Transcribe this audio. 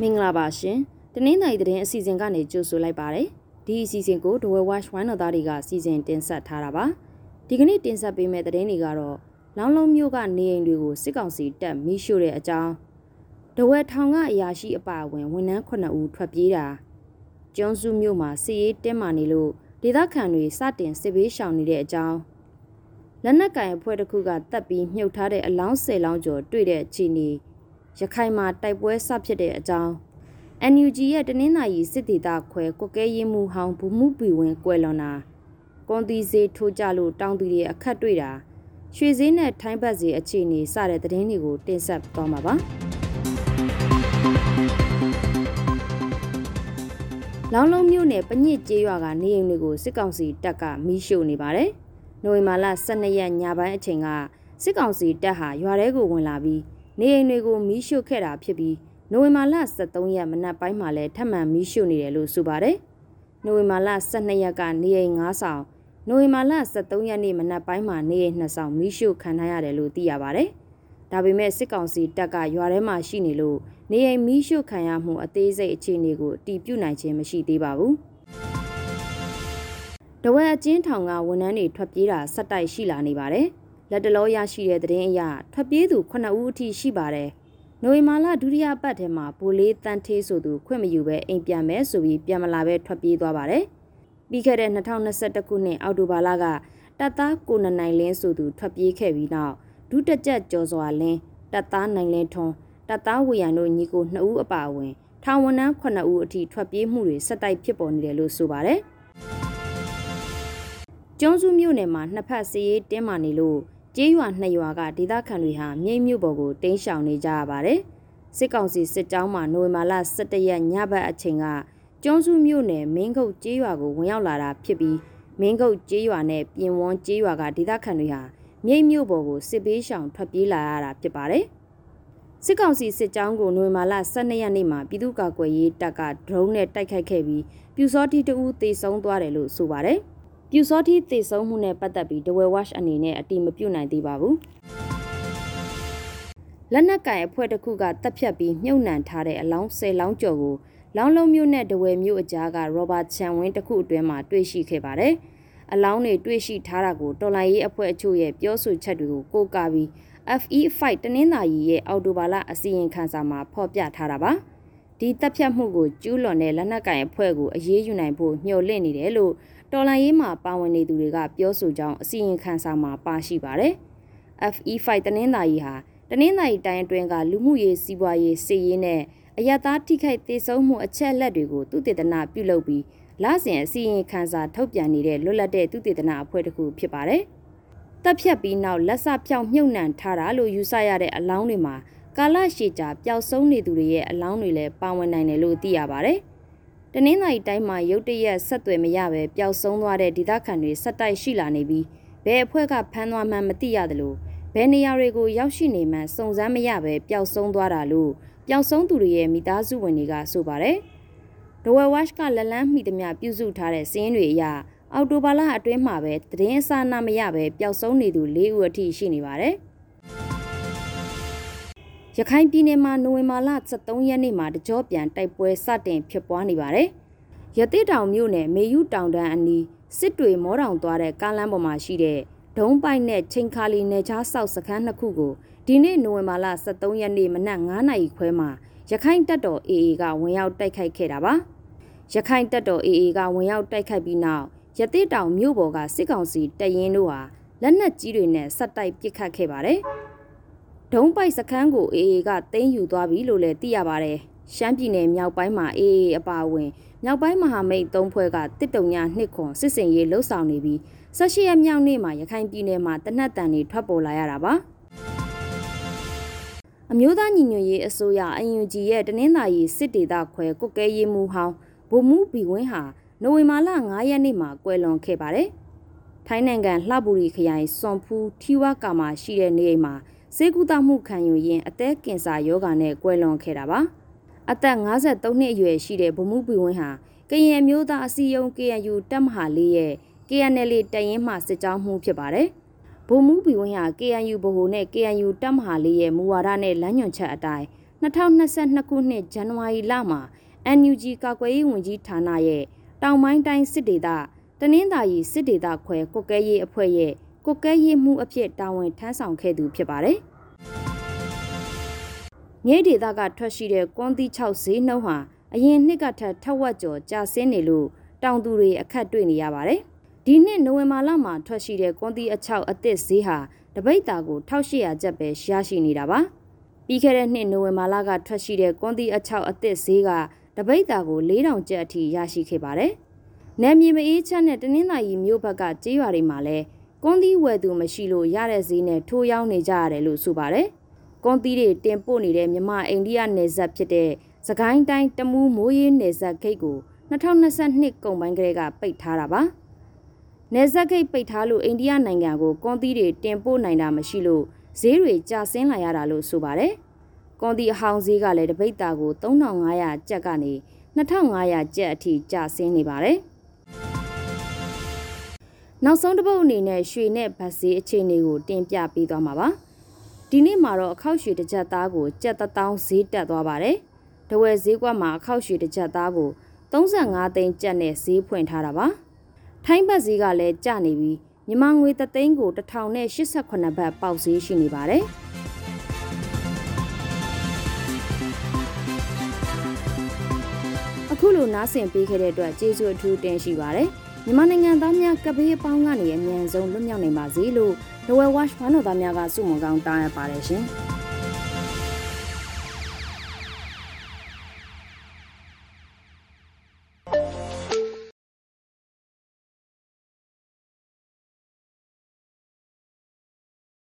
မင်္ဂလာပါရှင်တနင်္သာရီသတင်းအစီအစဉ်ကနေကြိုဆိုလိုက်ပါတယ်ဒီအစီအစဉ်ကို The Way Watch ဝိုင်းတော်သားတွေကစီစဉ်တင်ဆက်ထားတာပါဒီကနေ့တင်ဆက်ပေးမယ့်သတင်းတွေကတော့လောင်းလုံးမျိုးကနေအိမ်တွေကိုစစ်ကောင်စီတပ်မိရှို့တဲ့အကြောင်းဒဝဲထောင်ကအရာရှိအပါအဝင်ဝန်ထမ်း9ဦးထွက်ပြေးတာကျွန်းစုမြို့မှာစစ်ရေးတင်းမာနေလို့ဒေသခံတွေစတင်စစ်ဘေးရှောင်နေတဲ့အကြောင်းလက်နက်ကင်အဖွဲ့တစ်ခုကတပ်ပြီးမြုပ်ထားတဲ့အလောင်း၁၀လောင်းကျော်တွေ့တဲ့အခြေအနေ ရခိုင်မှာတိုက်ပွဲဆဖြစ်တဲ့အကြောင်း NUG ရဲ့တနင်္သာရီစစ်ဒေသခွဲကွက်ကဲရင်မှုဟောင်းဘူမှုပီဝင်ကွယ်လွန်တာကွန်တီစေးထိုးကြလို့တောင်းသူတွေအခက်တွေ့တာရွှေစည်းနဲ့ထိုင်းဘတ်စီအခြေအနေစတဲ့သတင်းတွေကိုတင်ဆက်သွားမှာပါလောင်းလုံးမြို့နယ်ပညစ်ကျေးရွာကနေအိမ်တွေကိုစစ်ကောင်စီတပ်ကမီးရှို့နေပါတယ်။နိုဝင်ဘာလ12ရက်ညပိုင်းအချိန်ကစစ်ကောင်စီတပ်ဟာရွာထဲကိုဝင်လာပြီး နေအိမ်တွေကိုမီးရှို့ခဲ့တာဖြစ်ပြီးနိုဝင်ဘာလ23ရက်မနက်ပိုင်းမှာလည်းထပ်မံမီးရှို့နေတယ်လို့ဆိုပါတယ်။နိုဝင်ဘာလ12ရက်ကနေအိမ်9ဆောင်နိုဝင်ဘာလ23ရက်နေ့မနက်ပိုင်းမှာနေအိမ်2ဆောင်မီးရှို့ခံထားရတယ်လို့သိရပါတယ်။ဒါပေမဲ့စစ်ကောင်စီတပ်ကရွာထဲမှာရှိနေလို့နေအိမ်မီးရှို့ခံရမှုအသေးစိတ်အခြေအနေကိုအတည်ပြုနိုင်ခြင်းမရှိသေးပါဘူး။တဝက်အချင်းထောင်ကဝန်ထမ်းတွေထွက်ပြေးတာဆက်တိုက်ရှိလာနေပါတယ်။ လက်တလောရရှိတဲ့သတင်းအရထွက်ပြေးသူ9ဦးအထိရှိပါတယ်။နိုဝင်ဘာလဒုတိယပတ်ထဲမှာပိုလေးတန်သေးဆိုသူခွင့်မယူဘဲအိမ်ပြန်မယ်ဆိုပြီးပြန်မလာဘဲထွက်ပြေးသွားပါတယ်။ပြီးခဲ့တဲ့2021ခုနှစ်အောက်တိုဘာလကတပ်သားကိုနနိုင်လင်းဆိုသူထွက်ပြေးခဲ့ပြီးနောက်ဒုတက်ကြက်ကျော်စွာလင်းတပ်သားနိုင်လင်းထွန်းတပ်သားဝေရန်တို့ညီကို2ဦးအပါအဝင်ထောင်ဝန်ထမ်း9ဦးအထိထွက်ပြေးမှုတွေဆက်တိုက်ဖြစ်ပေါ်နေတယ်လို့ဆိုပါတယ်။ကျွန်းစုမြို့နယ်မှာနှစ်ဖက်စီးရေးတင်းမာနေလို့ ကျေးရွာနှစ်ရွာကဒေသခံတွေဟာမြိတ်မြို့ပေါ်ကိုတင်းရှောင်နေကြရပါတယ်။စစ်ကောင်စီစစ်ကြောင်းမှနိုဝင်ဘာလ17ရက်ညဘက်အချိန်ကကျွန်းစုမြို့နယ်မင်းကုတ်ကျေးရွာကိုဝင်ရောက်လာတာဖြစ်ပြီးမင်းကုတ်ကျေးရွာနဲ့ပြင်ဝန်းကျေးရွာကဒေသခံတွေဟာမြိတ်မြို့ပေါ်ကိုစစ်ပေးရှောင်ထွက်ပြေးလာရတာဖြစ်ပါတယ်။စစ်ကောင်စီစစ်ကြောင်းကိုနိုဝင်ဘာလ12ရက်နေ့မှာပြည်သူ့ကာကွယ်ရေးတပ်ကဒရုန်းနဲ့တိုက်ခိုက်ခဲ့ပြီးပြူစောတိတဦးသေဆုံးသွားတယ်လို့ဆိုပါတယ်။ ပြူစောတိသေဆုံးမှုနဲ့ပတ်သက်ပြီးဒဝဲဝက်အနေနဲ့အတိမပြုတ်နိုင်သေးပါဘူး။လက်နက်ကင်အဖွဲ့တစ်ခုကတပ်ဖြတ်ပြီးမြုပ်နှံထားတဲ့အလောင်း၁၀လောင်းကျော်ကိုလောင်းလုံးမျိုးနဲ့ဒဝဲမျိုးအကြားကရောဘတ်ချန်ဝင်းတစ်ခုအတွင်းမှာတွေ့ရှိခဲ့ပါတယ်။အလောင်းတွေတွေ့ရှိထားတာကိုတော်လိုင်းရေးအဖွဲ့အချို့ရဲ့ပြောဆိုချက်တွေကိုကိုးကားပြီး FE5 တနင်္သာရီရဲ့အော်တိုဘာလအစီရင်ခံစာမှာဖော်ပြထားတာပါ။ ဒီတပ်ဖြတ်မှုကိုကျူးလွန်တဲ့လက်နက်ကင်အဖွဲ့ကိုအရေးယူနိုင်ဖို့ညှို့လင့်နေတယ်လို့တော်လန်ရေးမှာပါဝင်နေသူတွေကပြောဆိုကြောင်းအစီရင်ခံစာမှာပါရှိပါတယ်။ FE5 တနင်္သာရီဟာတနင်္သာရီတိုင်းအတွင်းကလူမှုရေးစီးပွားရေးစီရေးနဲ့အယက်သားထိခိုက်ဒေဆုံးမှုအချက်လက်တွေကိုသူတည်တနာပြုလုပ်ပြီးလစဉ်အစီရင်ခံစာထုတ်ပြန်နေတဲ့လွတ်လပ်တဲ့သူတည်တနာအဖွဲ့တစ်ခုဖြစ်ပါတယ်။တပ်ဖြတ်ပြီးနောက်လက်စဖြောင်းမြုပ်နှံထားတာလို့ယူဆရတဲ့အလောင်းတွေမှာ ကာလရှည်ကြာပျောက်ဆုံးနေသူတွေရဲ့အလောင်းတွေလည်းပါဝင်နိုင်တယ်လို့သိရပါတယ်။တနင်္သာရီတိုင်းမှာရုတ်တရက်ဆက်သွယ်မရပဲပျောက်ဆုံးသွားတဲ့ဒေသခံတွေဆက်တိုက်ရှိလာနေပြီးဘယ်အဖွဲ့ကဖမ်းသွားမှန်းမသိရသလိုဘယ်နေရာတွေကိုရောက်ရှိနေမှန်းစုံစမ်းမရပဲပျောက်ဆုံးသွားတာလို့ပျောက်ဆုံးသူတွေရဲ့မိသားစုဝင်တွေကဆိုပါတယ်။ဒဝဲဝက်ကလက်လန်းမိသမျှပြုစုထားတဲ့စင်းတွေအရအော်တိုဘာလအတွင်းမှာပဲသတင်းအစနာမရပဲပျောက်ဆုံးနေသူ၄ဦးအထိရှိနေပါတယ်။ ရခိုင်ပြည်နယ်မှာနိုဝင်ဘာလ23ရက်နေ့မှာတကြောပြန်တိုက်ပွဲစတင်ဖြစ်ပွားနေပါတယ်။ရတိတောင်မြို့နယ်မေယူတောင်တန်းအနီးစစ်တွေမောတောင်သွားတဲ့ကားလမ်းပေါ်မှာရှိတဲ့ဒုံးပိုက်နဲ့ချိန်ခါလီနယ်ချားဆောက်စခန်းနှစ်ခုကိုဒီနေ့နိုဝင်ဘာလ23ရက်နေ့မနက်9:00နာရီခွဲမှာရခိုင်တပ်တော် AA ကဝင်ရောက်တိုက်ခိုက်ခဲ့တာပါရခိုင်တပ်တော် AA ကဝင်ရောက်တိုက်ခိုက်ပြီးနောက်ရတိတောင်မြို့ပေါ်ကစစ်ကောင်စီတပ်ရင်းတို့ဟာလက်နက်ကြီးတွေနဲ့ဆက်တိုက်ပစ်ခတ်ခဲ့ပါတယ် ဒုံးပိုက်စခန်းကို AA ကတင်းယူသွားပြီလို့လည်းသိရပါတယ်ရှမ်းပြည်နယ်မြောက်ပိုင်းမှာ AA အပါအဝင်မြောက်ပိုင်းမဟာမိတ်သုံးဖွဲ့ကတစ်တုံညာနှစ်ခွန်စစ်စင်ရေးလှုပ်ဆောင်နေပြီး၁၈ရက်မြောက်နေ့မှာရခိုင်ပြည်နယ်မှာတနက်တန်တွေထွက်ပေါ်လာရတာပါအမျိုးသားညီညွတ်ရေးအစိုးရအယူဂျီရဲ့တနင်္သာရီစစ်ဒေသခွဲကုတ်ကဲရေးမှုဟောင်းဗိုလ်မှူးဘီဝင်းဟာနိုဝင်ဘာလ9ရက်နေ့မှာကွယ်လွန်ခဲ့ပါတယ်ထိုင်းနိုင်ငံလှပူရီခရိုင်စွန်ဖူးထီဝါကာမှာရှိတဲ့နေအိမ်မှာ စေကူတာမှုခံယူရင်းအသက်ကင်ဆာယောဂါနဲ့ကွယ်လွန်ခဲ့တာပါအသက်53နှစ်အရွယ်ရှိတဲ့ဗိုလ်မှူးဘီဝင်းဟာကရင်မျိုးသားအစည်းအရုံး KNU တပ်မဟာလေးရဲ့ KNL တရင်မှစစ်ကြောင်းမှုဖြစ်ပါတယ်။ဗိုလ်မှူးဘီဝင်းဟာ KNU ဗဟိုနဲ့ KNU တပ်မဟာလေးရဲ့မူဝါဒနဲ့လမ်းညွှန်ချက်အတိုင်း2022ခုနှစ်ဇန်နဝါရီလမှာ NUG ကာကွယ်ရေးဝန်ကြီးဌာနရဲ့တောင်ပိုင်းတိုင်းစစ်ဒေသတနင်္သာရီစစ်ဒေသခွဲကုတ်ကဲရေးအဖွဲ့ရဲ့ ကုတ်ကဲရေးမှုအဖြစ်တာဝန်ထမ်းဆောင်ခဲ့သူဖြစ်ပါတယ်။မြေဒေသကထွက်ရှိတဲ့ကွန်တီ6ဈေးနှုန်းဟာအရင်နှစ်ကထက်ထက်ဝက်ကျော်ကျဆင်းနေလို့တောင်သူတွေအခက်တွေ့နေရပါတယ်။ဒီနှစ်နိုဝင်ဘာလမှာထွက်ရှိတဲ့ကွန်တီအချောက်အသစ်ဈေးဟာတပိတ်တာကို1800ကျပ်ပဲရရှိနေတာပါ။ပြီးခဲ့တဲ့နှစ်နိုဝင်ဘာလကထွက်ရှိတဲ့ကွန်တီအချောက်အသစ်ဈေးကတပိတ်တာကို4000ကျပ်အထိရရှိခဲ့ပါတယ်။နယ်မြေမအေးချမ်းတဲ့တနင်္သာရီမြို့ဘက်ကကြေးရွာတွေမှာလည်း ကွန်တီဝယ်သူမရှိလို့ရတဲ့ဈေးနဲ့ထိုးရောင်းနေကြရတယ်လို့ဆိုပါတယ်။ကွန်တီတွေတင်ပို့နေတဲ့မြမအိန္ဒိယနယ်စပ်ဖြစ်တဲ့စကိုင်းတိုင်းတမူးမိုးရေးနယ်စပ်ဂိတ်ကို2022ကုန်ပိုင်းကလေးကပိတ်ထားတာပါ။နယ်စပ်ဂိတ်ပိတ်ထားလို့အိန္ဒိယနိုင်ငံကိုကွန်တီတွေတင်ပို့နိုင်တာမရှိလို့ဈေးတွေကျဆင်းလာရတာလို့ဆိုပါတယ်။ကွန်တီအဟောင်းဈေးကလည်းတပိတ်တာကို3500ကျပ်ကနေ2500ကျပ်အထိကျဆင်းနေပါတယ်။ နောက်ဆုံးတစ်ပုတ်အနေနဲ့ရွှေနဲ့ဗတ်ဈေးအခြေအနေကိုတင်ပြပေးသွားမှာပါ။ဒီနေ့မှာတော့အခောက်ရွှေတစ်ကြက်သားကိုကြက်တောင်းဈေးတက်သွားပါတယ်။တဝယ်ဈေးကွက်မှာအခောက်ရွှေတစ်ချက်သားကို35သိန်းကျပ်နဲ့ဈေးဖွင့်ထားတာပါထိုင်းဘတ်ဈေးကလည်းကျနေပြီးမြန်မာငွေ3သိန်းကို1088ဘတ်ပေါက်ဈေးရှိနေပါတယ်အခုလိုနားဆင်ပေးခဲ့တဲ့အတွက်ကျေးဇူးအထူးတင်ရှိပါတယ် မြန်မာနိုင်ငံသားများကပေးအပေါင်းကနေအမြန်ဆုံးလွတ်မြောက်နိုင်ပါစေလို့ The Well Watch ဘာလို့သားများကစုမုံကောင်းတားရပါတယ်ရှင်။